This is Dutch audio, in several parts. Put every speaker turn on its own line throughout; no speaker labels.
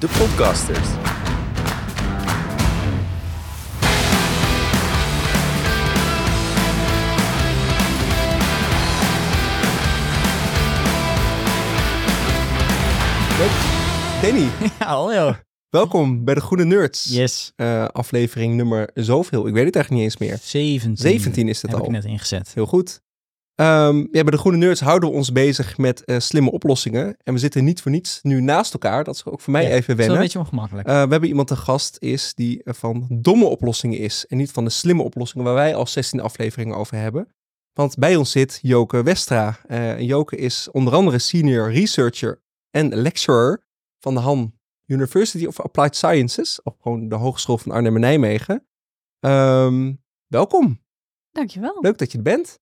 de podcasters.
Danny,
Ja, hallo.
welkom bij de Groene Nerds.
Yes.
Eh, aflevering nummer zoveel. Ik weet het eigenlijk niet eens meer.
17.
17 is het
heb
al.
ik net ingezet.
Heel goed. Ehm, ja, bij de Groene Nerds houden we ons bezig met eh, slimme oplossingen. En we zitten niet voor niets nu naast elkaar. Dat is ook voor mij
Ja,
even
Het is wel
wennen.
een beetje ongemakkelijk.
Eh, we hebben iemand te gast is die eh, van domme oplossingen is. En niet van de slimme oplossingen waar wij al 16 afleveringen over hebben. Want bij ons zit Joke Westra. Eh, en Joke is onder andere senior researcher en lecturer van de Han University of Applied Sciences. Of gewoon de Hogeschool van Arnhem en Nijmegen. Ehm, welkom.
Dankjewel.
Leuk dat je er bent.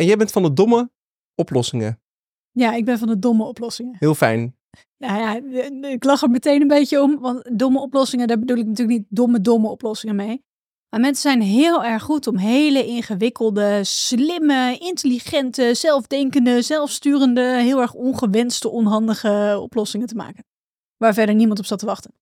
En jij bent van de domme oplossingen.
Ja, ik ben van de domme oplossingen.
Heel fijn.
Nou ja, ik lach er meteen een beetje om, want domme oplossingen, daar bedoel ik natuurlijk niet domme, domme oplossingen mee. Maar mensen zijn heel erg goed om hele ingewikkelde, slimme, intelligente, zelfdenkende, zelfsturende, heel erg ongewenste, onhandige oplossingen te maken. Waar verder niemand op zat te wachten.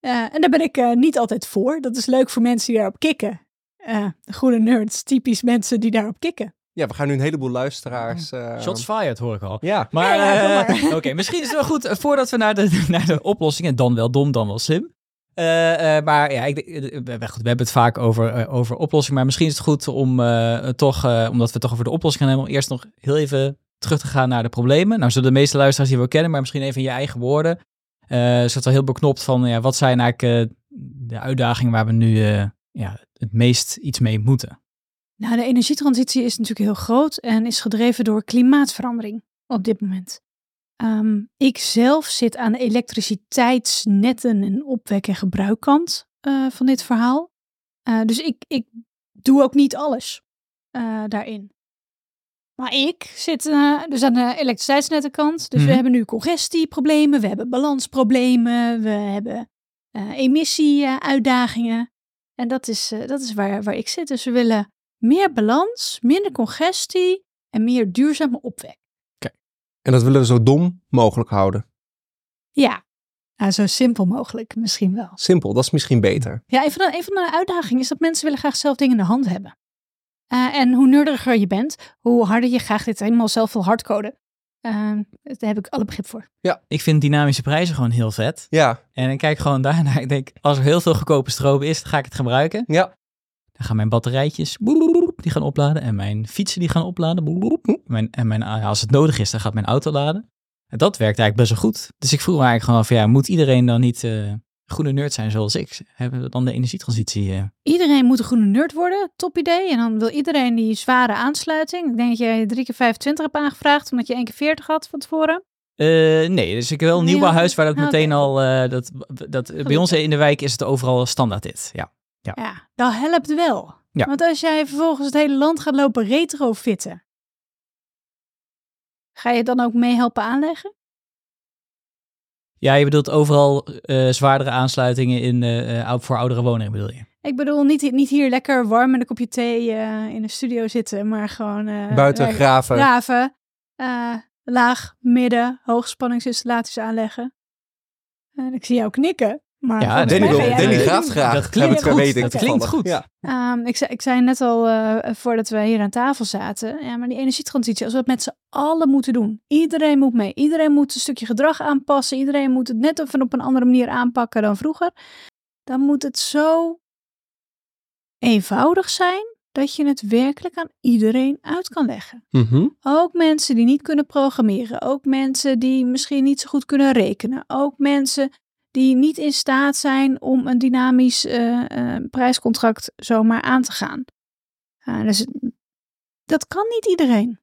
Eh, en daar ben ik eh, niet altijd voor. Dat is leuk voor mensen die daarop kicken. Eh, de goede nerds, typisch mensen die daarop kicken.
Ja, we gaan nu een heleboel luisteraars... eh,
Shots fired, hoor ik al.
Ja,
Maar,
Ja, ja,
eh, oké, misschien is het wel goed, eh, voordat we naar de, naar de oplossingen, dan wel dom, dan wel slim. Eh, eh, maar ja, ik, denk- we, we- goed, we hebben het vaak over, eh, over oplossingen, maar misschien is het goed om eh, toch, eh, omdat we het toch over de oplossingen hebben, om eerst nog heel even terug te gaan naar de problemen. Nou, zullen de meeste luisteraars die we kennen, maar misschien even in je eigen woorden. Eh is het wel heel beknopt van, ja, wat zijn eigenlijk eh, de uitdagingen waar we nu eh, ja, het meest iets mee moeten?
Nou, de energietransitie is natuurlijk heel groot en is gedreven door klimaatverandering op dit moment. Ehm, ik zelf zit aan de elektriciteitsnetten en opwek- en gebruikkant eh, van dit verhaal. Eh, dus ik, ik doe ook niet alles eh, daarin. Maar ik zit dus aan de elektriciteitsnettenkant. Dus
Mhm.
we hebben nu congestieproblemen, we hebben balansproblemen, we hebben eh emissieuitdagingen. En dat is, dat is waar, waar ik zit. Dus we willen meer balans, minder congestie en meer duurzame opwek.
En dat willen we zo dom mogelijk houden.
Ja, nou, zo simpel mogelijk misschien wel.
Simpel, dat is misschien beter.
Ja, een van, de, een van de uitdagingen is dat mensen willen graag zelf dingen in de hand hebben. Eh, en hoe nerdiger je bent, hoe harder je graag dit helemaal zelf wil hardcoden. Eh, daar heb ik alle begrip voor.
Ik vind dynamische prijzen gewoon heel vet.
Ja,
En ik kijk gewoon daarnaar. Ik denk, als er heel veel goedkope stroom is, dan ga ik het gebruiken.
ja.
Dan gaan mijn batterijtjes, die gaan opladen. En mijn fietsen, die gaan opladen. Mijn, en mijn, ah, als het nodig is, dan gaat mijn auto laden. En dat werkt eigenlijk best wel goed. Dus ik vroeg me eigenlijk gewoon van, ja, moet iedereen dan niet eh groene nerd zijn zoals ik? Hebben we dan de energietransitie? eh?
Iedereen moet een groene nerd worden, top idee. En dan wil iedereen die zware aansluiting. Ik denk dat jij drie keer 25 hebt aangevraagd, omdat je één keer 40 had van tevoren.
Eh, nee, dus ik wel een nieuwbouwhuis
ja.
waar dat
Ah,
meteen al... dat, dat, bij ons in de wijk is het overal standaard dit. Ja.
Ja, dat helpt wel.
Ja.
Want als jij vervolgens het hele land gaat lopen retrofitten, ga je het dan ook mee helpen aanleggen?
ja, je bedoelt overal eh, zwaardere aansluitingen in, eh, voor oudere woningen bedoel je?
Ik bedoel, niet, niet hier lekker warm met een kopje thee eh, in de studio zitten, maar gewoon eh,
Buiten graven.
graven, eh, laag, midden, hoogspanningsinstallaties aanleggen. En ik zie jou knikken. Maar
Ja,
Danny, wil, Danny graag.
Dat klinkt goed.
weten
Dat
toevallig.
klinkt goed.
Ja.
Ehm, ik, zei, ik zei net al, eh, voordat we hier aan tafel zaten, ja, maar die energietransitie, als we het met z'n allen moeten doen. Iedereen moet mee. Iedereen moet een stukje gedrag aanpassen. Iedereen moet het net even op een andere manier aanpakken dan vroeger. Dan moet het zo eenvoudig zijn dat je het werkelijk aan iedereen uit kan leggen.
Mhm.
Ook mensen die niet kunnen programmeren. Ook mensen die misschien niet zo goed kunnen rekenen. Ook mensen die niet in staat zijn om een dynamisch eh, eh, prijscontract zomaar aan te gaan. Uh, dus dat kan niet iedereen.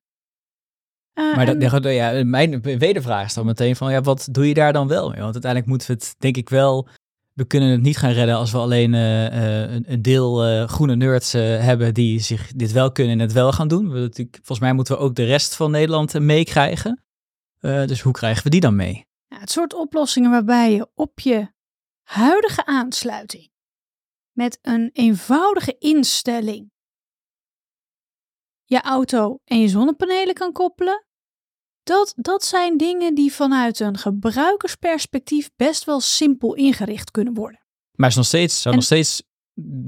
Maar dat, en... ja, mijn wedervraag is dan meteen van, ja, wat doe je daar dan wel mee? Want uiteindelijk moeten we het, denk ik wel, we kunnen het niet gaan redden als we alleen uh, een deel groene nerds hebben die zich dit wel kunnen en het wel gaan doen. We, natuurlijk, volgens mij moeten we ook de rest van Nederland meekrijgen. Dus hoe krijgen we die dan mee?
Ja, het soort oplossingen waarbij je op je huidige aansluiting met een eenvoudige instelling je auto en je zonnepanelen kan koppelen. Dat, dat zijn dingen die vanuit een gebruikersperspectief best wel simpel ingericht kunnen worden.
Maar is nog steeds, zou
En-
nog steeds.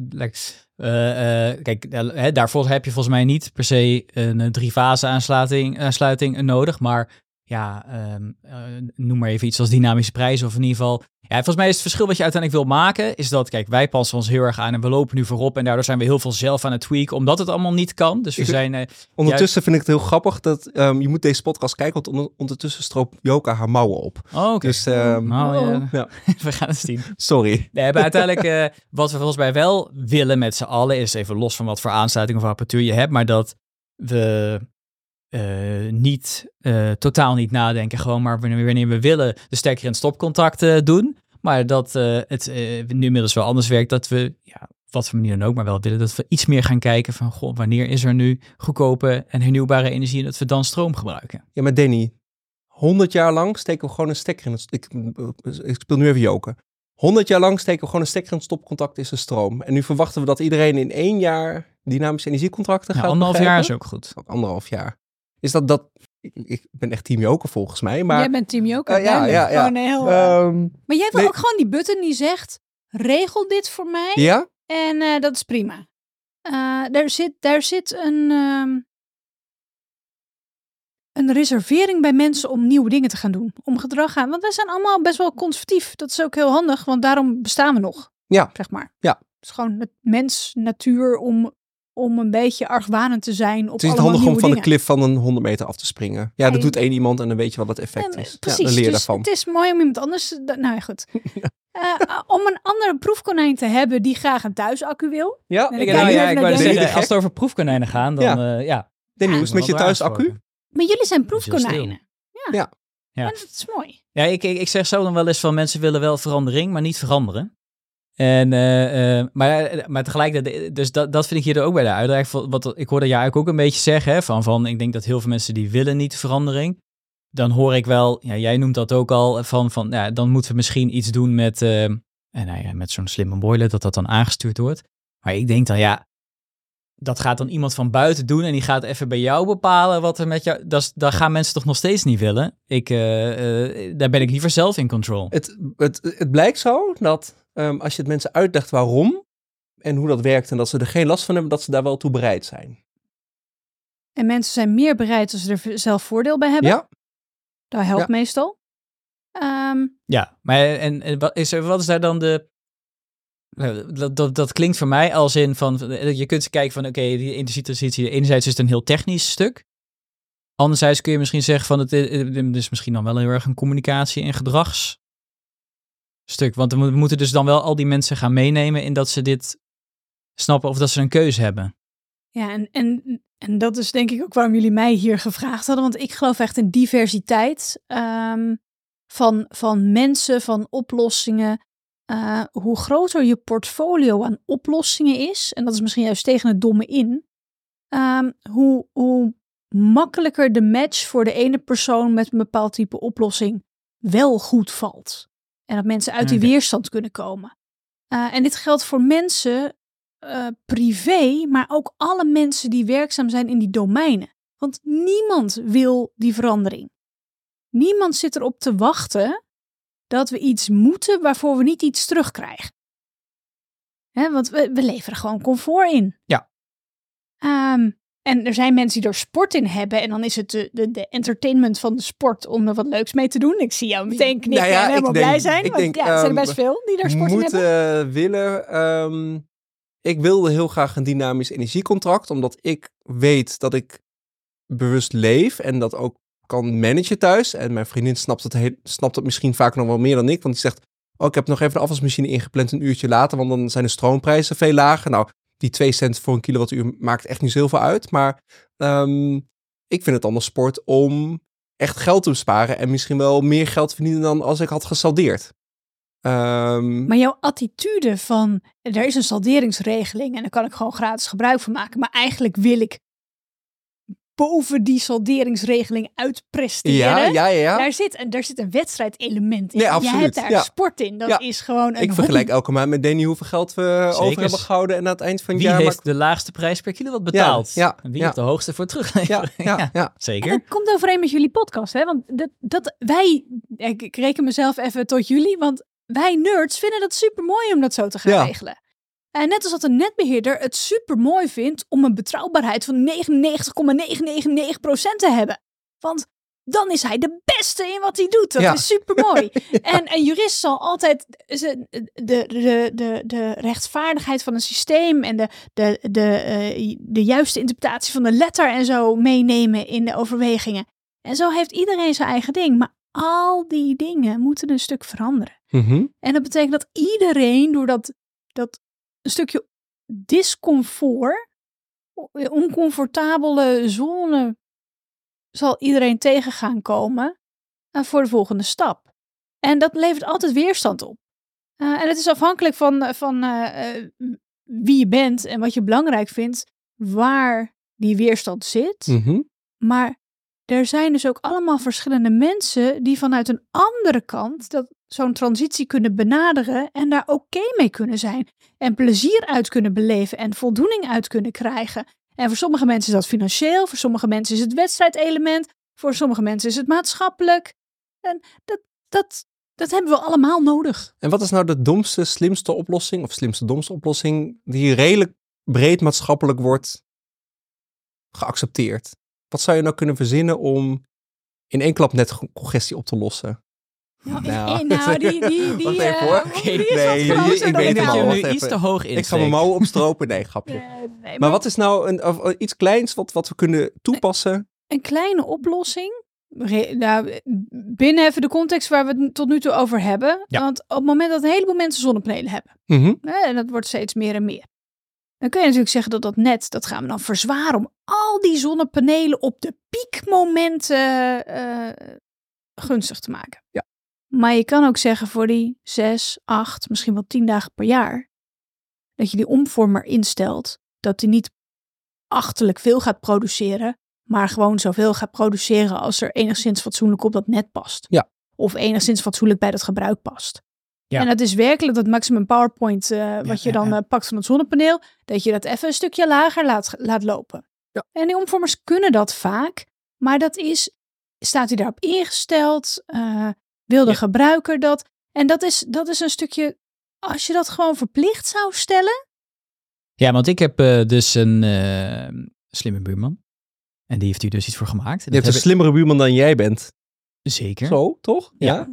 like, eh, eh, kijk, eh, daarvoor heb je volgens mij niet per se een drie-fase aansluiting, aansluiting nodig. Maar ja, ehm, eh, noem maar even iets als dynamische prijzen. Of in ieder geval. Ja, volgens mij is het verschil wat je uiteindelijk wil maken. Is dat, kijk, wij passen ons heel erg aan en we lopen nu voorop. En daardoor zijn we heel veel zelf aan het tweaken. Omdat het allemaal niet kan. Dus we
Ik-
zijn. eh,
Ondertussen vind ik het heel grappig dat ehm, je moet deze podcast kijken, want onder- ondertussen stroopt Joka haar mouwen op.
oh, oké.
Dus ehm,
Nou, ja,
Ja.
we gaan het zien.
sorry.
We hebben uiteindelijk, eh, wat we volgens mij wel willen met z'n allen, is even los van wat voor aansluiting of apparatuur je hebt, maar dat we eh, niet, eh, totaal niet nadenken, gewoon maar wanneer, wanneer we willen de stekker en stopcontact eh, doen. Maar dat het nu inmiddels wel anders werkt, dat we, ja, wat voor manier dan ook, maar wel willen dat we iets meer gaan kijken van, goh, wanneer is er nu goedkope en hernieuwbare energie en dat we dan stroom gebruiken.
Ja, maar Danny, 100 jaar lang steken we gewoon een stekker in het... Ik, ik speel nu even joken. 100 jaar lang steken we gewoon een stekker in het stopcontact is de stroom. En nu verwachten we dat iedereen in één jaar dynamische energiecontracten
Ja,
gaat
anderhalf jaar is ook goed.
Ook anderhalf jaar. Is dat dat... Ik, ik ben echt team Joker volgens mij, maar...
jij bent Team Joker.
Eh, ja, ja, ja.
Gewoon heel, eh,
ehm,
maar jij wil
nee.
ook gewoon die button die zegt, regel dit voor mij.
ja?
En eh, dat is prima. Eh, daar, zit, daar zit een, ehm, een reservering bij mensen om nieuwe dingen te gaan doen. Om gedrag aan. Want wij zijn allemaal best wel conservatief. Dat is ook heel handig, want daarom bestaan we nog.
Ja.
Zeg maar.
Ja.
Het is gewoon het mens, natuur om, om een beetje argwanend te zijn op
Het is niet handig om van de cliff van een 100 meter af te springen. Ja, dat doet één iemand en dan weet je wat het effect
Ja,
is.
precies.
Ja, dan leer je
dus
daarvan.
het is mooi om iemand anders... te- Nou ja, goed. Eh, om een andere proefkonijn te hebben die graag een thuisaccu wil.
Ja,
Ik, nou ja, ik wou zeggen, als het over proefkonijnen gaan, dan
Ja.
ja. ja.
Danny, hoe is het met je thuisaccu?
Maar jullie zijn proefkonijnen. Ja.
Ja.
Ja.
En dat is mooi.
Ja, ik, ik, ik zeg zo dan wel eens van mensen willen wel verandering, maar niet veranderen. En, eh, eh, maar, eh, maar tegelijkertijd, dus dat, dat vind ik hier ook bij de uitdaging. Wat, ik hoorde jou eigenlijk ook een beetje zeggen, van, van ik denk dat heel veel mensen die willen niet verandering. Dan hoor ik wel, ja, jij noemt dat ook al, van, van ja, dan moeten we misschien iets doen met, en nou met zo'n slimme boiler, dat dat dan aangestuurd wordt. Maar ik denk dan, ja, dat gaat dan iemand van buiten doen en die gaat even bij jou bepalen wat er met jou... Dat, gaan mensen toch nog steeds niet willen? Ik, daar ben ik liever zelf in control.
Het, het, het blijkt zo dat ehm, als je het mensen uitlegt waarom en hoe dat werkt en dat ze er geen last van hebben, dat ze daar wel toe bereid zijn.
En mensen zijn meer bereid als ze er zelf voordeel bij hebben.
Ja,
Dat helpt
Ja.
meestal. Ehm,
Ja, maar en, en wat, is er, wat is daar dan de... Nou, Dat, dat, dat klinkt voor mij als in van, je kunt kijken van, oké, die energietransitie, enerzijds is het een heel technisch stuk. Anderzijds kun je misschien zeggen van, het, is misschien dan wel heel erg een communicatie- en gedragsstuk. Want we moeten dus dan wel al die mensen gaan meenemen in dat ze dit snappen of dat ze een keuze hebben.
ja, en, en, en dat is denk ik ook waarom jullie mij hier gevraagd hadden. Want ik geloof echt in diversiteit ehm, van, van mensen, van oplossingen. Eh, hoe groter je portfolio aan oplossingen is, en dat is misschien juist tegen het domme in, ehm, hoe, hoe makkelijker de match voor de ene persoon met een bepaald type oplossing wel goed valt. En dat mensen uit die weerstand kunnen komen. Eh, en dit geldt voor mensen eh, privé, maar ook alle mensen die werkzaam zijn in die domeinen. Want niemand wil die verandering. Niemand zit erop te wachten dat we iets moeten waarvoor we niet iets terugkrijgen. Hè, want we, we leveren gewoon comfort in.
Ja.
Ehm, en er zijn mensen die er sport in hebben. En dan is het de, de, de entertainment van de sport om er wat leuks mee te doen. Ik zie jou meteen knikken
Nou ja,
en helemaal
denk-
blij zijn. want
denk,
ja, er zijn er
ehm,
best veel die daar sport in hebben.
willen. ehm, ik wilde heel graag een dynamisch energiecontract, omdat ik weet dat ik bewust leef en dat ook kan managen thuis. En mijn vriendin snapt het, heel, snapt het misschien vaak nog wel meer dan ik, want die zegt, oh, ik heb nog even de afwasmachine ingepland een uurtje later, want dan zijn de stroomprijzen veel lager. Nou, die 2 cent voor een kilowattuur maakt echt niet zoveel uit, maar ehm, ik vind het anders sport om echt geld te besparen en misschien wel meer geld te verdienen dan als ik had gesaldeerd. Ehm,
Maar jouw attitude van er is een salderingsregeling en daar kan ik gewoon gratis gebruik van maken. Maar eigenlijk wil ik boven die salderingsregeling uitpresteren.
Ja, ja, ja.
Daar, zit, een- daar zit een wedstrijdelement in.
Nee,
Je
absoluut,
hebt daar
ja.
sport in. Dat
Ja.
is gewoon een
Ik vergelijk elke maand met Danny hoeveel geld we over hebben gehouden. En aan het eind van het
Wie
jaar...
heeft de laagste prijs per kilowatt betaald?
ja,
En wie
ja.
heeft de hoogste voor terugleveren?
Ja, ja.
En
zeker.
dat komt overeen met jullie podcast, hè? Want dat, dat wij, ik, ik reken mezelf even tot jullie, want wij nerds vinden dat super mooi om dat zo te gaan
Ja.
regelen. En net als dat een netbeheerder het super mooi vindt om een betrouwbaarheid van 99,999% te hebben. Want dan is hij de beste in wat hij doet. Dat
Ja.
is super mooi. En een jurist zal altijd de, de, de, de rechtvaardigheid van een systeem en de, de, de, eh, de juiste interpretatie van de letter en zo meenemen in de overwegingen. En zo heeft iedereen zijn eigen ding. Maar al die dingen moeten een stuk veranderen.
Mhm.
En dat betekent dat iedereen door dat, dat een stukje discomfort, oncomfortabele zone, zal iedereen tegen gaan komen eh, voor de volgende stap. En dat levert altijd weerstand op. Eh, en het is afhankelijk van, van eh, eh, wie je bent en wat je belangrijk vindt, waar die weerstand zit.
Mhm.
Maar er zijn dus ook allemaal verschillende mensen die vanuit een andere kant dat zo'n transitie kunnen benaderen en daar oké mee kunnen zijn. En plezier uit kunnen beleven en voldoening uit kunnen krijgen. En voor sommige mensen is dat financieel, voor sommige mensen is het wedstrijdelement, voor sommige mensen is het maatschappelijk. En dat, dat, dat hebben we allemaal nodig.
En wat is nou de domste, slimste oplossing, of slimste, domste oplossing, die redelijk breed maatschappelijk wordt geaccepteerd? Wat zou je nou kunnen verzinnen om in één klap net congestie op te lossen?
Nou,
Nou,
eh, nou die, die, eh, die is
Nee,
wat
die-
groter
ik weet
dat je nu iets te hoog
Ik ga mijn mouwen opstropen. Nee, grapje.
Eh, nee,
Maar wat is nou een, of, of iets kleins wat, wat we kunnen toepassen?
een kleine oplossing. Re- nou, binnen even de context waar we het tot nu toe over hebben.
Ja.
Want op het moment dat een heleboel mensen zonnepanelen hebben.
Mhm.
Hè, en dat wordt steeds meer en meer. Dan kun je natuurlijk zeggen dat dat net, dat gaan we dan verzwaren om al die zonnepanelen op de piekmomenten eh, gunstig te maken.
Ja.
Maar je kan ook zeggen voor die zes, acht, misschien wel tien dagen per jaar, dat je die omvormer instelt, dat die niet achterlijk veel gaat produceren, maar gewoon zoveel gaat produceren als er enigszins fatsoenlijk op dat net past.
Ja.
Of enigszins fatsoenlijk bij dat gebruik past.
Ja.
En dat is werkelijk dat maximum PowerPoint eh, wat je dan
ja.
eh, pakt van het zonnepaneel, dat je dat even een stukje lager laat, laat lopen.
Ja.
En die omvormers kunnen dat vaak, maar dat is, staat hij daarop ingesteld? Eh, wil de
Ja.
gebruiker dat? En dat is, dat is een stukje, als je dat gewoon verplicht zou stellen,
Ja, want ik heb eh, dus een eh, slimme buurman. En die heeft hier dus iets voor gemaakt.
Je hebt een
heb
slimmere buurman dan jij bent.
Zeker.
Zo, toch?
Ja.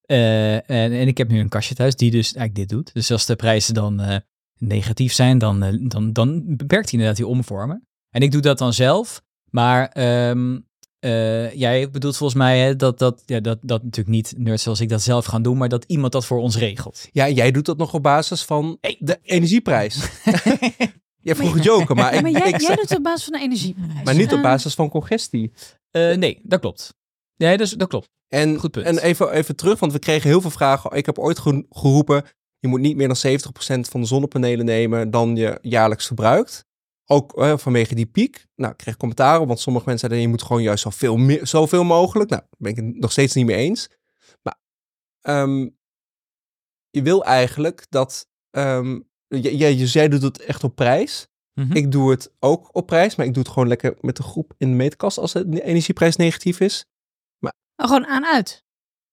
Eh, en, en ik heb nu een kastje thuis die dus eigenlijk dit doet. Dus als de prijzen dan eh, negatief zijn, dan, dan, dan beperkt hij inderdaad die omvormen. En ik doe dat dan zelf. Maar ehm, eh, jij bedoelt volgens mij hè, dat, dat, ja, dat, dat natuurlijk niet nerds zoals ik dat zelf gaan doen, maar dat iemand dat voor ons regelt.
Ja, jij doet dat nog op basis van de energieprijs. jij vroeg
Maar-
joken, maar, ik,
maar jij,
ik
jij
zeg-
doet het op basis van de energieprijs.
maar niet op basis van congestie.
Eh, nee, dat klopt. Nee, dus, dat klopt.
En,
Goed punt.
en even, even terug, want we kregen heel veel vragen. Ik heb ooit ge- geroepen, je moet niet meer dan 70% van de zonnepanelen nemen dan je jaarlijks verbruikt. Ook vanwege die piek. Nou, ik kreeg commentaren, want sommige mensen zeiden, je moet gewoon juist zoveel, meer, zoveel mogelijk. Nou, daar ben ik het nog steeds niet mee eens. Maar ehm, je wil eigenlijk dat, ehm, j- jij, jij doet het echt op prijs.
Mhm.
Ik doe het ook op prijs, maar ik doe het gewoon lekker met de groep in de meetkast als de energieprijs negatief is.
oh, gewoon aan uit.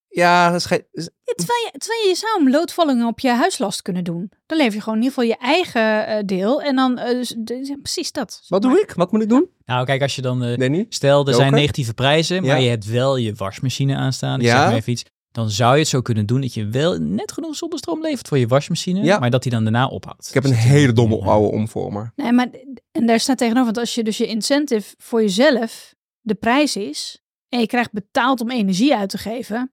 Ja, dat schijnt-
Ja, terwijl, je, terwijl je zou een loodvalling op je huislast kunnen doen. Dan lever je gewoon in ieder geval je eigen eh, deel. En dan, eh, dus- ja, precies dat.
Wat doe ik? Wat moet ik doen?
Nou, kijk, als je dan eh,
Danny?
Stel, er zijn negatieve prijzen, maar
Ja.
je hebt wel je wasmachine aanstaan. Ik
Ja.
zeg maar even iets. Dan zou je het zo kunnen doen dat je wel net genoeg zonnestroom levert voor je wasmachine,
Ja.
maar dat die dan daarna ophoudt.
Ik heb een
Dus
hele domme
Ja.
oude omvormer.
Nee, maar en daar staat tegenover, want als je dus je incentive voor jezelf de prijs is en je krijgt betaald om energie uit te geven,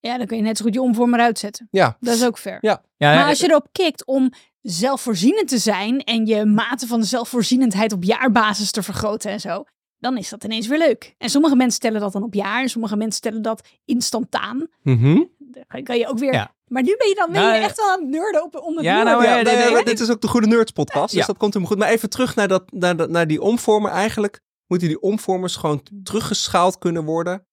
ja, dan kun je net zo goed je omvormer uitzetten.
Ja.
Dat is ook fair.
Ja.
Ja,
Maar als je erop kikt om zelfvoorzienend te zijn en je mate van zelfvoorzienendheid op jaarbasis te vergroten en zo, dan is dat ineens weer leuk. En sommige mensen stellen dat dan op jaar en sommige mensen stellen dat instantaan.
Mhm.
Dan kan je ook weer.
Ja.
Maar nu ben je dan ben
Nou,
je
ja.
echt wel aan het nerden op om het
Ja, nou,
Ja,
nee,
nou ja,
nee,
maar
nee.
dit is ook de Goede Nerds podcast, dus
Ja.
dat komt helemaal goed. Maar even terug naar, dat, naar, dat- naar die omvormer eigenlijk. moeten die omvormers gewoon teruggeschaald kunnen worden.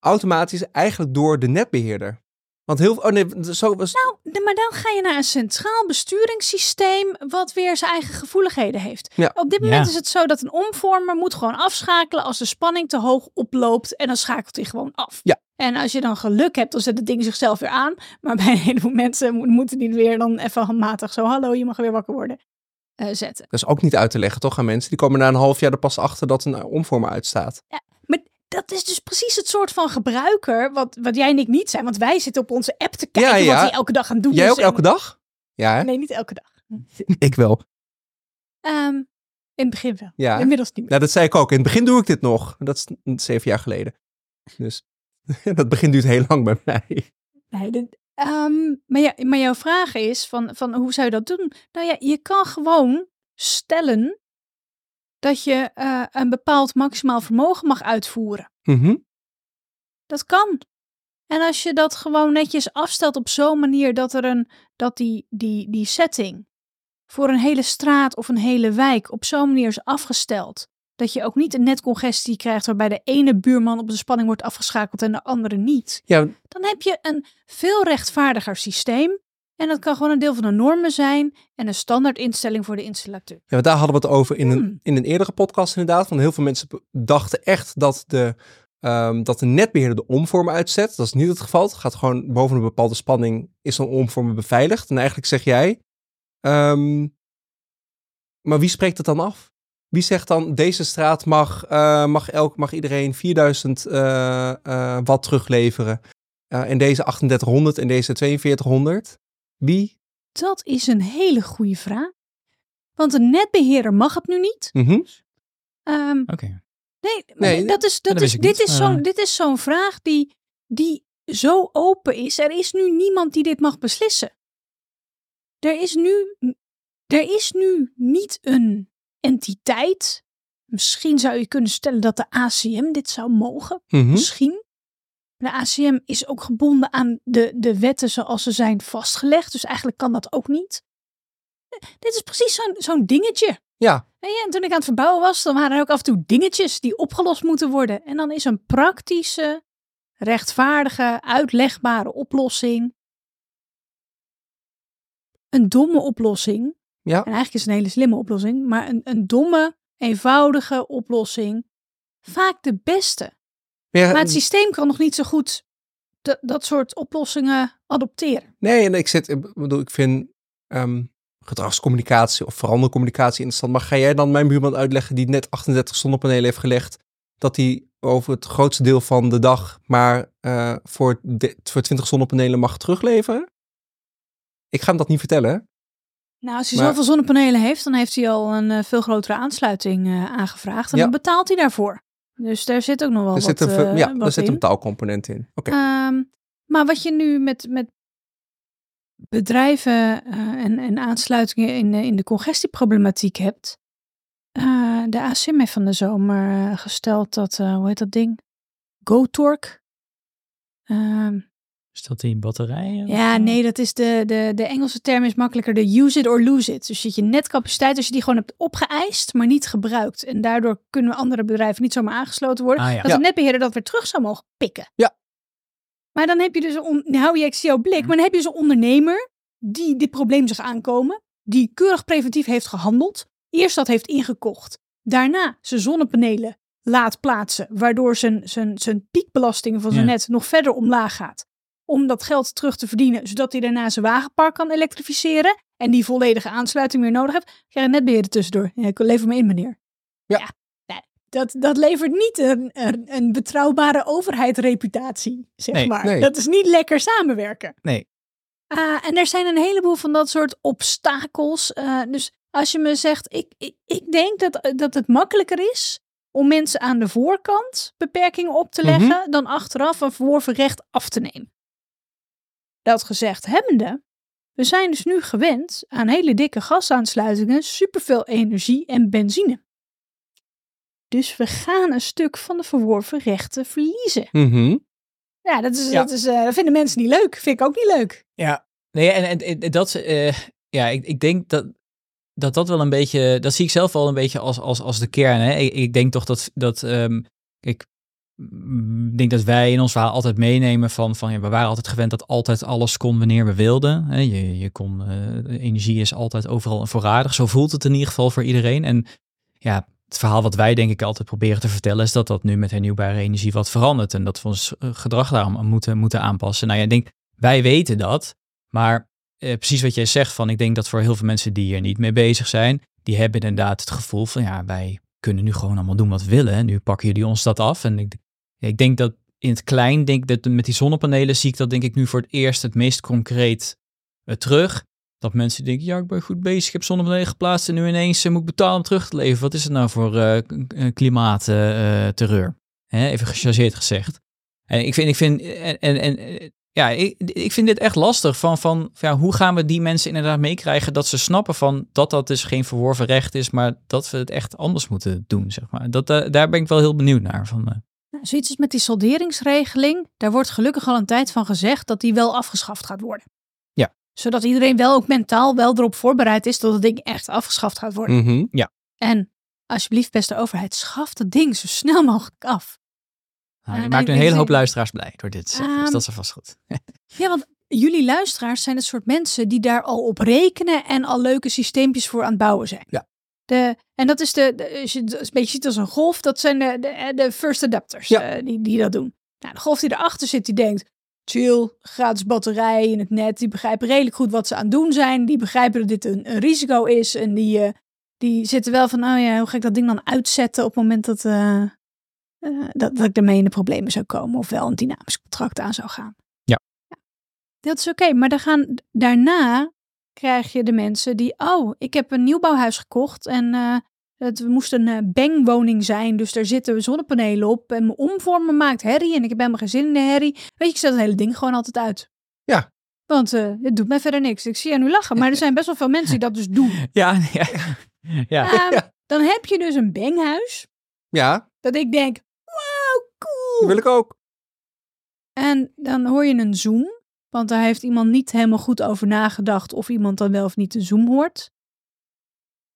Automatisch eigenlijk door de netbeheerder. Want heel oh nee, zo was.
Nou, maar dan ga je naar een centraal besturingssysteem wat weer zijn eigen gevoeligheden heeft.
Ja.
Op dit moment
Ja.
is het zo dat een omvormer moet gewoon afschakelen als de spanning te hoog oploopt en dan schakelt hij gewoon af.
Ja.
En als je dan geluk hebt, dan zet het ding zichzelf weer aan. Maar bij een heleboel mensen mo- moeten die weer dan even handmatig zo, hallo, je mag weer wakker worden, eh, zetten.
Dat is ook niet uit te leggen, toch, aan mensen? Die komen na een half jaar er pas achter dat een omvormer uitstaat.
Maar dat is dus precies het soort van gebruiker wat, wat jij en ik niet zijn. Want wij zitten op onze app te kijken
Ja, ja.
wat hij elke dag aan doen
Jij ook
en-
elke dag? Ja, hè?
Nee, niet elke dag.
ik wel.
Ehm, in het begin wel.
Ja.
Inmiddels niet meer.
Nou, dat zei ik ook. In het begin doe ik dit nog. Dat is zeven jaar geleden. Dus dat begin duurt heel lang bij mij.
Nee, ehm, maar, ja, maar jouw vraag is van, van hoe zou je dat doen? Nou ja, je kan gewoon stellen dat je eh, een bepaald maximaal vermogen mag uitvoeren.
Mhm.
Dat kan. En als je dat gewoon netjes afstelt op zo'n manier dat er een dat die, die, die setting voor een hele straat of een hele wijk op zo'n manier is afgesteld. Dat je ook niet een netcongestie krijgt waarbij de ene buurman op de spanning wordt afgeschakeld en de andere niet.
Ja,
Dan heb je een veel rechtvaardiger systeem. En dat kan gewoon een deel van de normen zijn en een standaard instelling voor de installateur.
Ja, want daar hadden we het over in een,
Hmm.
in een eerdere podcast inderdaad. Van heel veel mensen dachten echt dat de, ehm, dat de netbeheerder de omvormer uitzet. Dat is niet het geval. Het gaat gewoon boven een bepaalde spanning is zo'n omvormer beveiligd. En eigenlijk zeg jij, ehm, maar wie spreekt het dan af? Wie zegt dan, deze straat mag, eh, mag, elk, mag iedereen 4000 eh, eh, watt terugleveren. En deze 3800 en deze 4200. Wie?
Dat is een hele goede vraag. Want een netbeheerder mag het nu niet.
Mhm.
Ehm,
Oké.
nee, dat is, dat
dat
is, dit,
niet,
is zo'n, dit is zo'n vraag die, die zo open is. Er is nu niemand die dit mag beslissen. Er is nu, er is nu niet een entiteit. Misschien zou je kunnen stellen dat de ACM dit zou mogen.
Mhm.
Misschien. De ACM is ook gebonden aan de, de wetten zoals ze zijn vastgelegd. Dus eigenlijk kan dat ook niet. Dit is precies zo'n zo'n dingetje.
Ja,
En, ja, en toen ik aan het verbouwen was, dan waren er ook af en toe dingetjes die opgelost moeten worden. En dan is een praktische, rechtvaardige, uitlegbare oplossing. Een domme oplossing.
ja.
En eigenlijk is het een hele slimme oplossing. Maar een, een domme, eenvoudige oplossing. Vaak de beste.
Maar ja,
Maar het systeem kan nog niet zo goed dat, dat soort oplossingen adopteren.
Nee, en ik zit, ik bedoel, ik vind ehm, gedragscommunicatie of verandercommunicatie interessant. Maar ga jij dan mijn buurman uitleggen die net 38 zonnepanelen heeft gelegd, dat hij over het grootste deel van de dag maar eh, voor, de, voor 20 zonnepanelen mag terugleveren? Ik ga hem dat niet vertellen.
Nou, als hij
Maar-
zoveel zonnepanelen heeft, dan heeft hij al een eh, veel grotere aansluiting eh, aangevraagd. En
Ja.
dan betaalt hij daarvoor. Dus daar zit ook nog wel
Er
wat,
zit, een,
eh,
ja, er zit
in.
een betaalcomponent in. Oké.
Ehm, maar wat je nu met, met bedrijven eh, en, en aansluitingen in, de- in de congestieproblematiek hebt. eh, de ASIM heeft van de zomer eh, gesteld dat, eh, hoe heet dat ding? GoTorque.
Is dat die batterijen?
ja, nee, dat is de, de, de Engelse term is makkelijker de use it or lose it. Dus dat je netcapaciteit, als je die gewoon hebt opgeëist, maar niet gebruikt. En daardoor kunnen andere bedrijven niet zomaar aangesloten worden.
Ah, ja.
Dat
Ja.
de netbeheerder dat weer terug zou mogen pikken.
Ja.
Maar dan heb je dus, een on- nou hou je ex jouw blik, maar dan heb je dus een ondernemer die dit probleem zag aankomen. Die keurig preventief heeft gehandeld. Eerst dat heeft ingekocht. Daarna zijn zonnepanelen laat plaatsen. Waardoor zijn, zijn, zijn piekbelasting van zijn
Ja.
net nog verder omlaag gaat. Om dat geld terug te verdienen. Zodat hij daarna zijn wagenpark kan elektrificeren. En die volledige aansluiting weer nodig heeft. Krijg je netbeheerder tussendoor. Ja, ik lever me in meneer.
Ja.
nee, dat, dat levert niet een, een, een betrouwbare overheidsreputatie. Zeg
Nee,
maar.
nee.
Dat is niet lekker samenwerken.
Nee.
Ah, en er zijn een heleboel van dat soort obstakels. Eh, dus als je me zegt, ik, ik, ik denk dat, dat het makkelijker is om mensen aan de voorkant beperkingen op te leggen dan achteraf een verworven recht af te nemen. Dat gezegd hebbende, we zijn dus nu gewend aan hele dikke gasaansluitingen, superveel energie en benzine. Dus we gaan een stuk van de verworven rechten verliezen.
Mhm.
Ja, dat, is,
Ja.
Dat, is, eh, dat vinden mensen niet leuk. Vind ik ook niet leuk.
Ja, nee, en, en, en dat, eh, ja, ik, ik denk dat dat dat wel een beetje, dat zie ik zelf wel een beetje als, als, als de kern. Hè? Ik, ik denk toch dat, dat ehm, ik mm, denk dat wij in ons verhaal altijd meenemen van, van we waren altijd gewend dat altijd alles kon wanneer we wilden. Je, je kon, eh, energie is altijd overal voorradig. Zo voelt het in ieder geval voor iedereen. En ja, het verhaal wat wij denk ik altijd proberen te vertellen is dat dat nu met hernieuwbare energie wat verandert en dat we ons eh, gedrag daarom moeten, moeten aanpassen. Nou ja, ik denk, wij weten dat, maar eh, precies wat jij zegt van, ik denk dat voor heel veel mensen die hier niet mee bezig zijn, die hebben inderdaad het gevoel van, ja, wij kunnen nu gewoon allemaal doen wat we willen. Nu pakken jullie ons dat af. En ik, ik denk dat in het klein, denk dat met die zonnepanelen zie ik dat denk ik nu voor het eerst het meest concreet uh, terug. Dat mensen denken, ja, ik ben goed bezig, ik heb zonnepanelen geplaatst en nu ineens uh, moet ik betalen om terug te leveren. Wat is het nou voor uh, klimaatterreur? even gechargeerd gezegd. En ik vind, ik vind, en, en, en ja, ik, ik vind dit echt lastig. Van, van ja, hoe gaan we die mensen inderdaad meekrijgen dat ze snappen van dat dat dus geen verworven recht is, maar dat we het echt anders moeten doen, zeg maar. Dat, daar ben ik wel heel benieuwd naar. Van,
zoiets als met die solderingsregeling, daar wordt gelukkig al een tijd van gezegd dat die wel afgeschaft gaat worden.
Ja.
Zodat iedereen wel ook mentaal wel erop voorbereid is dat het ding echt afgeschaft gaat worden.
Mm -hmm.
Ja.
En alsjeblieft, beste overheid, schaf het ding zo snel mogelijk af.
Nou, je maakt een hele hoop luisteraars blij door dit dus dat is vast goed.
ja, want jullie luisteraars zijn het soort mensen die daar al op rekenen en al leuke systeempjes voor aan het bouwen zijn.
Ja.
De, en dat is de, de, als je het een beetje ziet als een golf, dat zijn de, de, de first adapters
ja.
uh, die, die dat doen. Nou, de golf die erachter zit, die denkt, chill, gratis batterij in het net, die begrijpen redelijk goed wat ze aan het doen zijn, die begrijpen dat dit een, een risico is en die, uh, die zitten wel van, oh ja, hoe ga ik dat ding dan uitzetten op het moment dat... Uh, dat, dat ik ermee in de problemen zou komen of wel een dynamisch contract aan zou gaan.
Ja.
ja. Dat is oké, okay, maar dan gaan, daarna krijg je de mensen die, oh, ik heb een nieuwbouwhuis gekocht en uh, het moest een uh, bangwoning zijn, dus daar zitten zonnepanelen op en mijn omvormen maakt herrie en ik heb helemaal geen zin in de herrie. Weet je, ik zet het hele ding gewoon altijd uit.
Ja.
Want het doet mij verder niks. Ik zie je nu lachen, maar er zijn best wel veel mensen die dat dus doen.
Ja, ja. ja.
Um, dan heb je dus een banghuis.
Ja.
Dat ik denk, wow, cool.
wil ik ook.
En dan hoor je een zoom, want daar heeft iemand niet helemaal goed over nagedacht of iemand dan wel of niet een zoom hoort.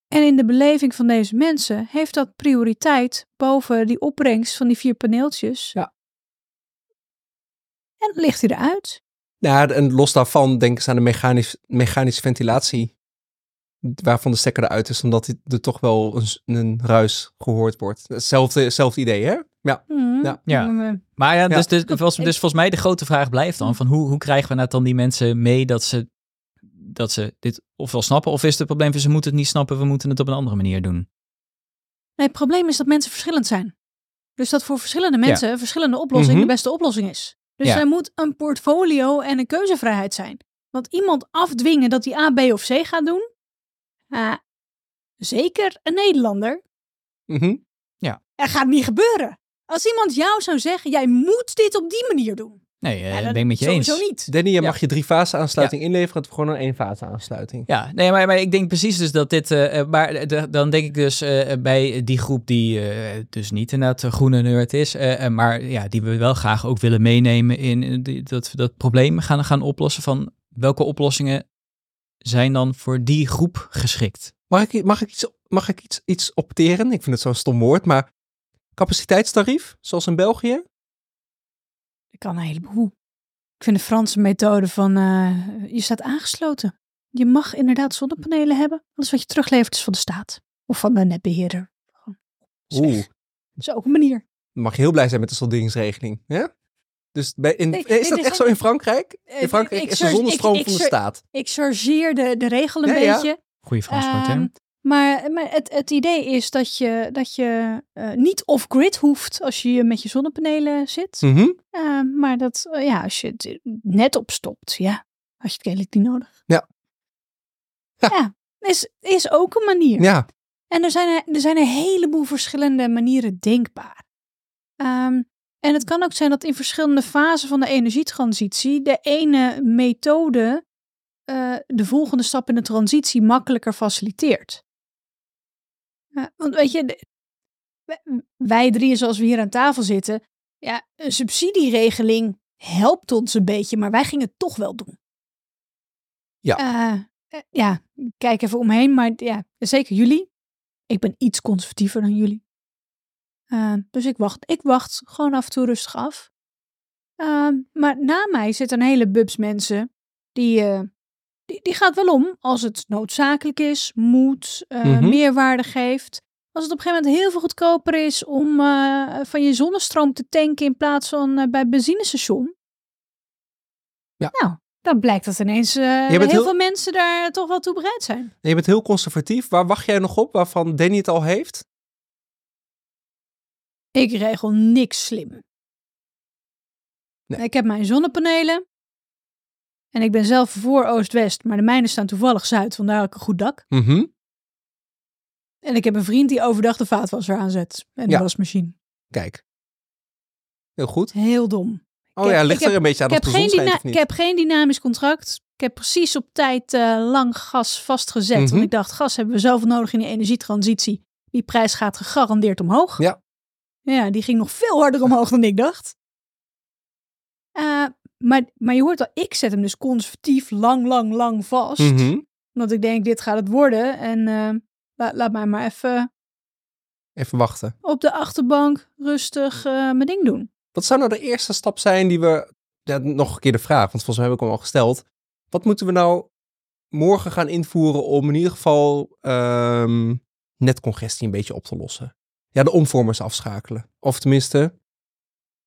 En in de beleving van deze mensen heeft dat prioriteit boven die opbrengst van die vier paneeltjes.
Ja.
En ligt hij eruit.
Ja, en los daarvan denk ik aan de mechanisch, mechanische ventilatie waarvan de stekker eruit is, omdat er toch wel een, een ruis gehoord wordt. Hetzelfde, hetzelfde idee, hè? Ja.
Mm,
ja.
ja. Maar ja, dus, dus, dus, dus volgens mij de grote vraag blijft dan, van hoe, hoe krijgen we nou dan die mensen mee dat ze, dat ze dit ofwel snappen, of is het probleem van ze moeten het niet snappen, we moeten het op een andere manier doen?
Nee, het probleem is dat mensen verschillend zijn. Dus dat voor verschillende mensen een verschillende oplossing
Mhm.
de beste oplossing is. Dus
Ja.
er moet een portfolio en een keuzevrijheid zijn. Want iemand afdwingen dat hij A, B of C gaat doen, ah, zeker een Nederlander,
Mhm.
er gaat niet gebeuren. Als iemand jou zou zeggen, jij moet dit op die manier doen.
Nee, eh,
Ja,
ben
dat
ik met je eens.
Niet.
Danny, je
Ja.
mag je drie fase aansluiting inleveren. Het is gewoon een één fase aansluiting.
Ja, nee, maar, maar ik denk precies dus dat dit, eh, eh, maar de- dan denk ik dus eh, bij die groep die eh, dus niet inderdaad groene nerd is, maar ja, die we wel graag ook willen meenemen in die- dat we dat probleem gaan, gaan oplossen van welke oplossingen zijn dan voor die groep geschikt.
Mag ik, mag ik, iets, mag ik iets, iets opteren? Ik vind het zo'n stom woord, maar capaciteitstarief, zoals in België?
Ik kan een heleboel. Ik vind de Franse methode van eh, je staat aangesloten. Je mag inderdaad zonnepanelen hebben. Alles wat je teruglevert is van de staat. Of van de netbeheerder.
Oeh,
Dat is ook een manier.
dan mag je heel blij zijn met de solderingsregeling. Ja? Dus bij, in,
Nee,
is
nee,
dat echt zo in Frankrijk?
Eh,
In Frankrijk
ik
is er zonnestroom
ik- ik
van de staat.
Ik chargeer de, de regel een
Ja, ja.
beetje.
Goeie Frans
Ehm, maar maar het, het idee is dat je, dat je eh, niet off-grid hoeft als je met je zonnepanelen zit.
Mhm.
Ehm, maar dat, eh, ja, als je het net opstopt, ja, had je het kennelijk niet nodig.
Ja. Ja.
Ja, is, is ook een manier.
Ja,
En er zijn, er zijn een heleboel verschillende manieren denkbaar. Ehm, en het kan ook zijn dat in verschillende fasen van de energietransitie de ene methode eh, de volgende stap in de transitie makkelijker faciliteert. Ja, want weet je, wij- drieën zoals we hier aan tafel zitten, ja, een subsidieregeling helpt ons een beetje, maar wij gingen het toch wel doen.
Ja.
Eh, eh, ja, kijk even omheen, maar ja, zeker jullie. Ik ben iets conservatiever dan jullie. Uh, dus ik wacht, ik wacht gewoon af en toe rustig af. Uh, maar na mij zitten een hele bubs mensen die, die, die gaat wel om als het noodzakelijk is, moet, mm -hmm. meerwaarde geeft. Als het op een gegeven moment heel veel goedkoper is om van je zonnestroom te tanken in plaats van bij het benzinestation.
Ja.
Nou, dan blijkt dat ineens uh, heel, heel, veel mensen daar toch wel toe bereid zijn.
Je bent heel conservatief. Waar wacht jij nog op waarvan Danny het al heeft?
Ik regel niks slim. Nee. Ik heb mijn zonnepanelen. En ik ben zelf voor Oost-West, maar de mijne staan toevallig Zuid, vandaar heb ik een goed dak.
Mm -hmm.
En ik heb een vriend die overdag de vaatwasser aanzet en de
Ja.
wasmachine.
Kijk. Heel goed.
Heel dom.
Oh ja, ligt er
heb-
een beetje aan
Ik heb, geen
schijnt niet.
ik heb geen dynamisch contract. Ik heb precies op tijd eh, lang gas vastgezet.
Mhm.
Want ik dacht, gas hebben we zoveel nodig in de energietransitie. Die prijs gaat gegarandeerd omhoog.
Ja.
Ja, die ging nog veel harder omhoog dan ik dacht. Eh, maar, maar je hoort al, ik zet hem dus conservatief lang, lang, lang vast.
Mhm.
Omdat ik denk, dit gaat het worden. En eh, la- laat mij maar even
Even wachten.
op de achterbank rustig eh, mijn ding doen.
Wat zou nou de eerste stap zijn die we... Ja, nog een keer de vraag, want volgens mij heb ik hem al gesteld. Wat moeten we nou morgen gaan invoeren om in ieder geval ehm, netcongestie een beetje op te lossen? Ja, de omvormers afschakelen. Of tenminste,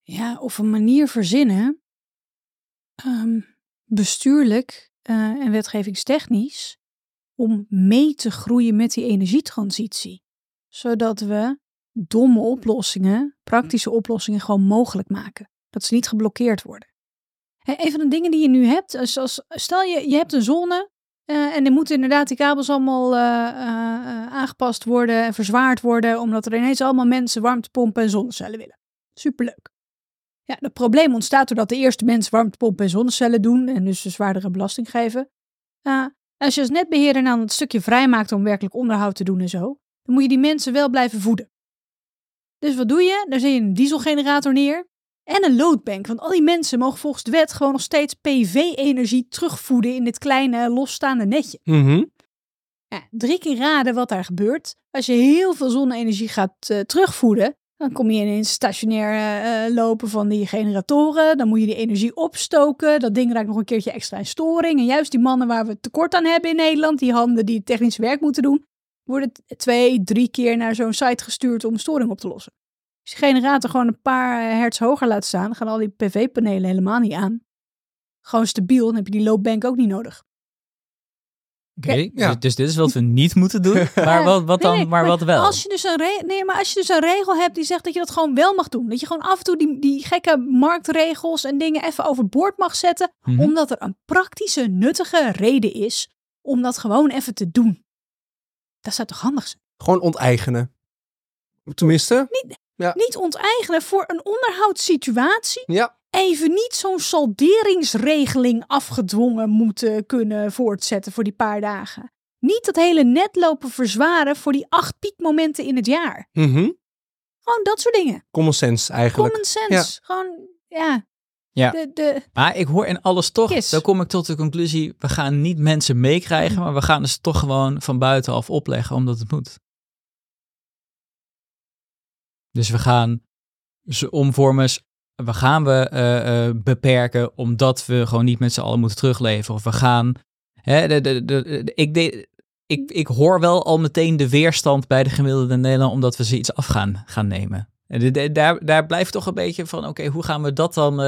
Ja, of een manier verzinnen, ehm, bestuurlijk eh, en wetgevingstechnisch, om mee te groeien met die energietransitie. Zodat we domme oplossingen, praktische oplossingen gewoon mogelijk maken. Dat ze niet geblokkeerd worden. Hè, een van de dingen die je nu hebt, is als, stel je, je hebt een zone eh, en er moeten inderdaad die kabels allemaal eh, aangepast worden en verzwaard worden, omdat er ineens allemaal mensen warmtepompen en zonnecellen willen. Superleuk. Ja, het probleem ontstaat doordat de eerste mensen warmtepompen en zonnecellen doen en dus een zwaardere belasting geven. Uh, als je als netbeheerder nou het stukje vrijmaakt om werkelijk onderhoud te doen en zo, dan moet je die mensen wel blijven voeden. Dus wat doe je? Daar zet je een dieselgenerator neer en een loadbank. Want al die mensen mogen volgens de wet gewoon nog steeds PV-energie terugvoeden in dit kleine losstaande netje.
mhm,
Ja, drie keer raden wat daar gebeurt. Als je heel veel zonne-energie gaat eh, terugvoeden, dan kom je ineens stationair eh, eh, lopen van die generatoren. Dan moet je die energie opstoken. Dat ding raakt nog een keertje extra in storing. En juist die mannen waar we tekort aan hebben in Nederland, die handen die technisch werk moeten doen, worden twee, drie keer naar zo'n site gestuurd om storing op te lossen. Als je generator gewoon een paar eh, hertz hoger laat staan, dan gaan al die PV-panelen helemaal niet aan. Gewoon stabiel, dan heb je die loopbank ook niet nodig.
Oké,
Ja.
dus, dus dit is wat we niet moeten doen. Maar wat, wat dan,
Nee, nee,
maar wat wel?
Als je, dus een re- nee, maar als je dus een regel hebt die zegt dat je dat gewoon wel mag doen. Dat je gewoon af en toe die, die gekke marktregels en dingen even overboord mag zetten.
Mhm.
Omdat er een praktische, nuttige reden is om dat gewoon even te doen. Dat zou toch handig zijn?
gewoon onteigenen. Tenminste,
Niet onteigenen voor een onderhoudssituatie.
ja.
Even niet zo'n salderingsregeling afgedwongen moeten kunnen voortzetten voor die paar dagen. Niet dat hele net lopen verzwaren voor die acht piekmomenten in het jaar.
mhm.
Gewoon dat soort dingen.
Common sense eigenlijk.
Common sense. Gewoon, ja.
Ja.
De, de,
Maar ik hoor in alles toch,
Yes.
dan kom ik tot de conclusie, we gaan niet mensen meekrijgen, maar we gaan dus toch gewoon van buitenaf opleggen, omdat het moet. Dus we gaan ze omvormers, we gaan we eh, eh, beperken, omdat we gewoon niet met z'n allen moeten terugleveren. Of we gaan, hè, de, de, de, ik, ik, ik hoor wel al meteen de weerstand bij de gemiddelde Nederlander, omdat we ze iets af gaan, gaan nemen. Daar, daar blijft toch een beetje van, oké, hoe gaan we dat dan...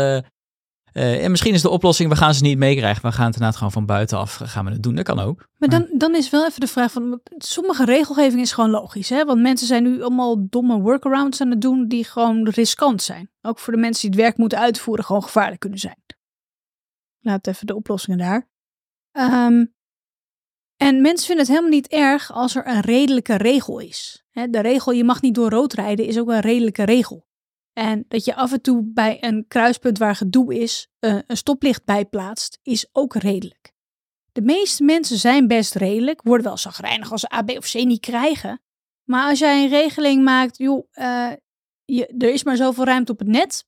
eh, eh, en misschien is de oplossing, we gaan ze niet meekrijgen. We gaan het inderdaad gewoon van buitenaf gaan we het doen. Dat kan ook.
maar dan, dan is wel even de vraag van, sommige regelgeving is gewoon logisch. Hè? Want mensen zijn nu allemaal domme workarounds aan het doen die gewoon riskant zijn. Ook voor de mensen die het werk moeten uitvoeren gewoon gevaarlijk kunnen zijn. Laat even de oplossingen daar. Ehm, en mensen vinden het helemaal niet erg als er een redelijke regel is. Hè, de regel, je mag niet door rood rijden, is ook een redelijke regel. En dat je af en toe bij een kruispunt waar gedoe is, eh, een stoplicht bijplaatst, is ook redelijk. De meeste mensen zijn best redelijk, worden wel zagrijnig als ze A, B of C niet krijgen. Maar als jij een regeling maakt, joh, eh, je, er is maar zoveel ruimte op het net.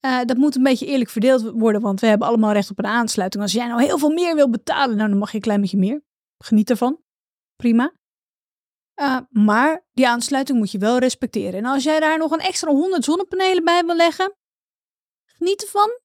Eh, dat moet een beetje eerlijk verdeeld worden, want we hebben allemaal recht op een aansluiting. Als jij nou heel veel meer wil betalen, nou, dan mag je een klein beetje meer. Geniet ervan. Prima. Uh, maar die aansluiting moet je wel respecteren. En als jij daar nog een extra 100 zonnepanelen bij wil leggen, geniet ervan.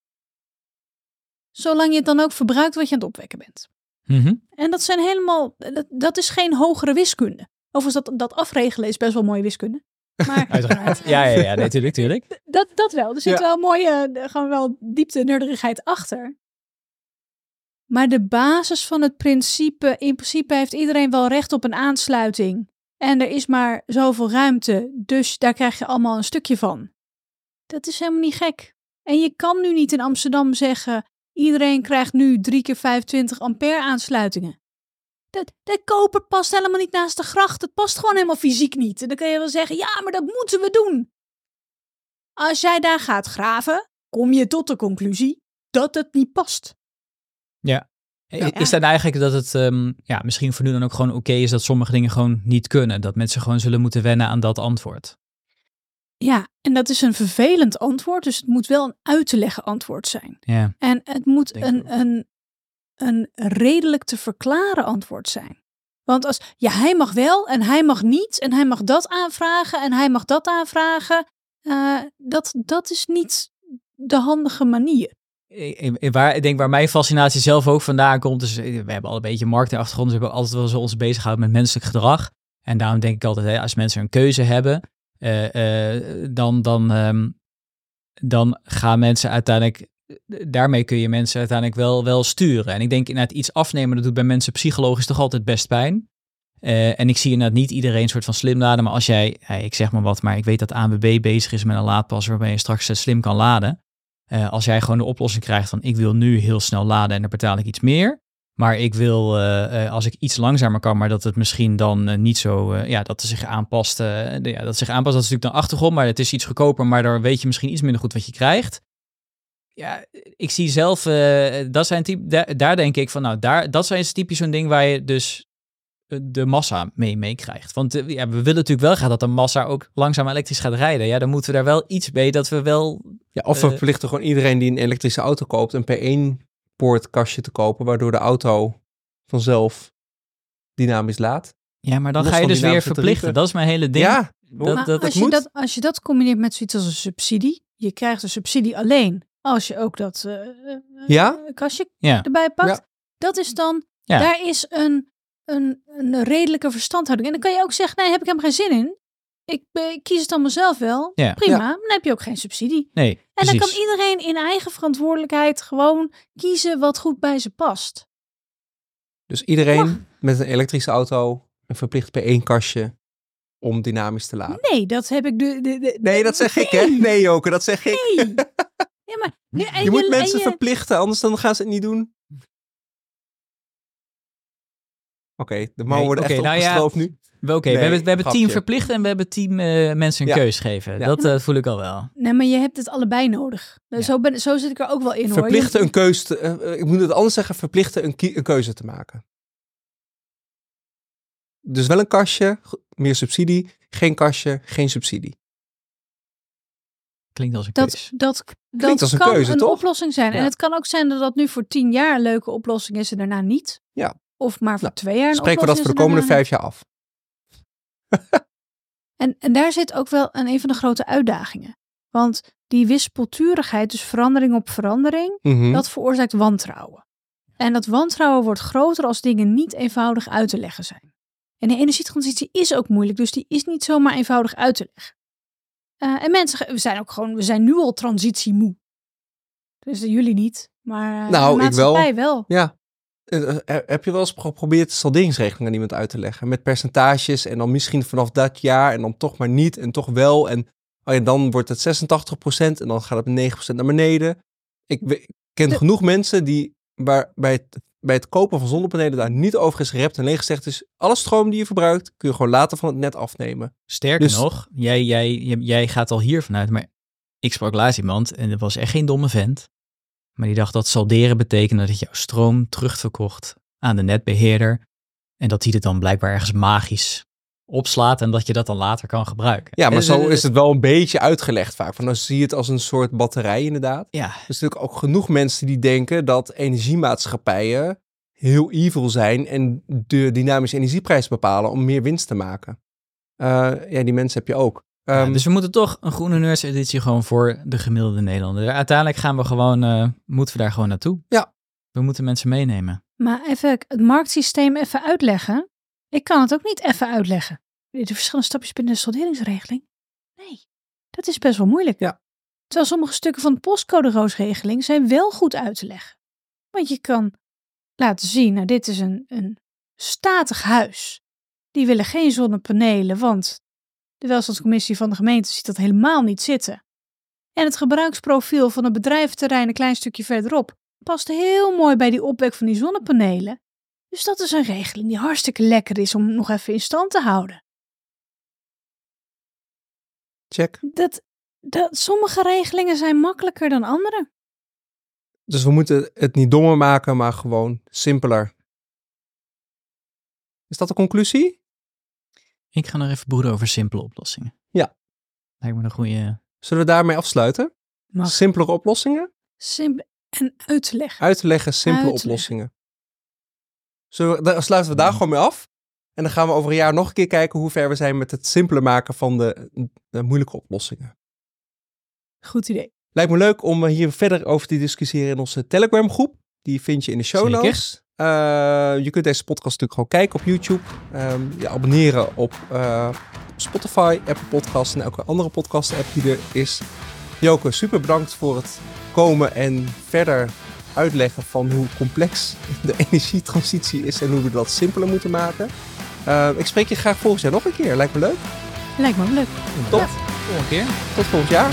Zolang je het dan ook verbruikt wat je aan het opwekken bent.
Mm -hmm.
En dat zijn helemaal, dat, dat is geen hogere wiskunde. Overigens, dat, dat afregelen is best wel mooie wiskunde. Maar,
Uiteraard. Ja, ja, ja, natuurlijk, natuurlijk.
Dat, dat wel. Er zit ja. wel mooie, gewoon wel diepte nerdigheid achter. Maar de basis van het principe, in principe heeft iedereen wel recht op een aansluiting. En er is maar zoveel ruimte, dus daar krijg je allemaal een stukje van. Dat is helemaal niet gek. En je kan nu niet in Amsterdam zeggen, iedereen krijgt nu 3 keer 25 ampère aansluitingen. De koper past helemaal niet naast de gracht. Het past gewoon helemaal fysiek niet. En dan kan je wel zeggen, ja, maar dat moeten we doen. Als jij daar gaat graven, kom je tot de conclusie dat het niet past.
Ja. Is dat eigenlijk dat het um, ja, misschien voor nu dan ook gewoon oké okay is dat sommige dingen gewoon niet kunnen? Dat mensen gewoon zullen moeten wennen aan dat antwoord?
Ja, en dat is een vervelend antwoord, dus het moet wel een uit te leggen antwoord zijn.
Ja.
En het moet een, een, een redelijk te verklaren antwoord zijn. Want als, ja, hij mag wel en hij mag niet en hij mag dat aanvragen en hij mag dat aanvragen, uh, dat, dat is niet de handige manier.
Ik, waar, ik denk waar mijn fascinatie zelf ook vandaan komt, is we hebben al een beetje marketingachtergrond, dus we hebben altijd wel zo ons bezig gehouden met menselijk gedrag. En daarom denk ik altijd, hè, als mensen een keuze hebben, uh, uh, dan, dan, um, dan gaan mensen uiteindelijk daarmee kun je mensen uiteindelijk wel, wel sturen. En ik denk inderdaad iets afnemen, dat doet bij mensen psychologisch toch altijd best pijn. En ik zie inderdaad niet iedereen soort van slim laden, maar als jij, hey, ik zeg maar wat, maar ik weet dat ANWB bezig is met een laadpas waarbij je straks slim kan laden. Uh, als jij gewoon de oplossing krijgt van ik wil nu heel snel laden en dan betaal ik iets meer. Maar ik wil, als ik iets langzamer kan, maar dat het misschien dan niet zo, ja, dat het zich aanpast. Ja, dat zich aanpast, dat is natuurlijk dan achtergrond, maar het is iets goedkoper, maar daar weet je misschien iets minder goed wat je krijgt ja, ik zie zelf, dat zijn typ, daar, daar, denk ik van, nou, daar, dat zijn typisch zo'n ding waar je dus de massa mee meekrijgt. Want uh, ja, we willen natuurlijk wel graag dat de massa ook langzaam elektrisch gaat rijden. Ja, dan moeten we daar wel iets mee dat we wel...
Ja, of we uh, verplichten gewoon iedereen die een elektrische auto koopt een P1 poortkastje te kopen, waardoor de auto vanzelf dynamisch laat.
Ja, maar dan ga je dus weer verplichten. Dat is mijn hele ding.
Ja,
dat, dat, als, je dat, als je dat combineert met zoiets als een subsidie, je krijgt een subsidie alleen als je ook dat uh,
ja?
kastje
ja.
erbij pakt.
Ja.
Dat is dan, ja. daar is een, een, een redelijke verstandhouding. En dan kan je ook zeggen, nee, heb ik hem geen zin in. Ik, ik kies het allemaal zelf wel.
Ja.
Prima, dan heb je ook geen subsidie.
Nee,
en
precies.
dan kan iedereen in eigen verantwoordelijkheid gewoon kiezen wat goed bij ze past.
Dus iedereen Mag. met een elektrische auto een verplicht per één kastje om dynamisch te laden.
Nee, dat heb ik de. de, de
nee, dat zeg nee. ik, hè? Nee, Joke, dat zeg ik.
Nee. Ja, maar,
je, je, moet mensen je... verplichten, anders dan gaan ze het niet doen. Oké, okay, de mouwen worden
okay,
echt
nou ja,
nu.
Oké, okay,
nee,
we hebben, we hebben
grapje.
team verplichten en we hebben team uh, mensen een
Ja.
keus geven.
Ja.
Dat uh, voel ik al wel.
Nee, maar je hebt het allebei nodig.
Ja.
Zo, ben, zo zit ik er ook wel in hoor.
Verplichten
Je-
een keuze, te, eh, ik moet het anders zeggen, verplichten een, keuze te maken. Dus wel een kastje, meer subsidie. Geen kastje, geen subsidie.
Klinkt als een
Dat,
keus.
dat, dat
als een
kan
keuze,
een
toch?
oplossing zijn. En het kan ook zijn dat dat nu voor tien jaar een leuke oplossing is en daarna niet.
Ja.
Of maar voor
Nou,
twee jaar
Spreken we dat voor de komende vijf jaar af.
En, en daar zit ook wel een, een van de grote uitdagingen. Want die wispelturigheid, dus verandering op verandering,
Mhm.
dat veroorzaakt wantrouwen. En dat wantrouwen wordt groter als dingen niet eenvoudig uit te leggen zijn. En de energietransitie is ook moeilijk, dus die is niet zomaar eenvoudig uit te leggen. Eh, en mensen, we zijn ook gewoon, we zijn nu al transitiemoe. Dus eh, jullie niet, maar eh,
Nou,
de
ik wel.
maatschappij wel.
Ja. Eh, eh, Heb je wel eens geprobeerd salderingsregeling aan iemand uit te leggen? Met percentages en dan misschien vanaf dat jaar en dan toch maar niet en toch wel. En oh ja, dan wordt het 86% en dan gaat het met 9% naar beneden. Ik, ken
De-
genoeg mensen die waar, bij, het, bij het kopen van zonnepanelen daar niet over is gerept en alleen gezegd is, alle stroom die je verbruikt kun je gewoon later van het net afnemen.
Sterker
Dus-
nog, jij, jij, jij, jij gaat al hier vanuit, maar ik sprak laatst iemand en dat was echt geen domme vent. Maar die dacht dat salderen betekende dat je jouw stroom terugverkocht aan de netbeheerder. En dat hij het dan blijkbaar ergens magisch opslaat en dat je dat dan later kan gebruiken.
Ja, maar
Eh,
zo
eh,
is het wel een beetje uitgelegd vaak. Van dan zie je het als een soort batterij inderdaad.
Ja,
Er zijn natuurlijk ook genoeg mensen die denken dat energiemaatschappijen heel evil zijn en de dynamische energieprijs bepalen om meer winst te maken. Eh, ja, die mensen heb je ook.
Ja,
Ehm,
dus we moeten toch een groene nerds editie gewoon voor de gemiddelde Nederlander. Uiteindelijk gaan we gewoon, eh, moeten we daar gewoon naartoe.
Ja.
We moeten mensen meenemen.
Maar even het marktsysteem even uitleggen. Ik kan het ook niet even uitleggen. De verschillende stapjes binnen de solderingsregeling. Nee, dat is best wel moeilijk.
Ja.
Terwijl sommige stukken van de postcode roosregeling zijn wel goed uit te leggen. Want je kan laten zien, nou dit is een, een statig huis. Die willen geen zonnepanelen, want de welstandscommissie van de gemeente ziet dat helemaal niet zitten. En het gebruiksprofiel van het bedrijventerrein een klein stukje verderop past heel mooi bij die opwek van die zonnepanelen. Dus dat is een regeling die hartstikke lekker is om nog even in stand te houden.
check.
Dat, dat, sommige regelingen zijn makkelijker dan andere.
Dus we moeten het niet dommer maken, maar gewoon simpeler. Is dat de conclusie?
Ik ga nog even broeden over simpele oplossingen.
Ja.
Lijkt me een goede...
Zullen we daarmee afsluiten?
Mag.
Simpelere oplossingen?
Simpel en uit te leggen.
Uit te leggen, simpele oplossingen. Zullen we, dan sluiten we daar gewoon mee af. En dan gaan we over een jaar nog een keer kijken hoe ver we zijn met het simpeler maken van de, de moeilijke oplossingen.
Goed idee.
Lijkt me leuk om eh, hier verder over te discussiëren in onze Telegram groep. Die vind je in de show
Zeker.
notes. Eh, je kunt deze podcast natuurlijk gewoon kijken op YouTube. Ehm, je abonneren op eh, Spotify, Apple Podcasts en elke andere podcast app die er is. Joke, super bedankt voor het komen en verder uitleggen van hoe complex de energietransitie is en hoe we dat simpeler moeten maken. Eh, ik spreek je graag volgend jaar nog een keer. Lijkt me leuk.
Lijkt me ook leuk.
Tot,
Volgende keer.
tot volgend jaar.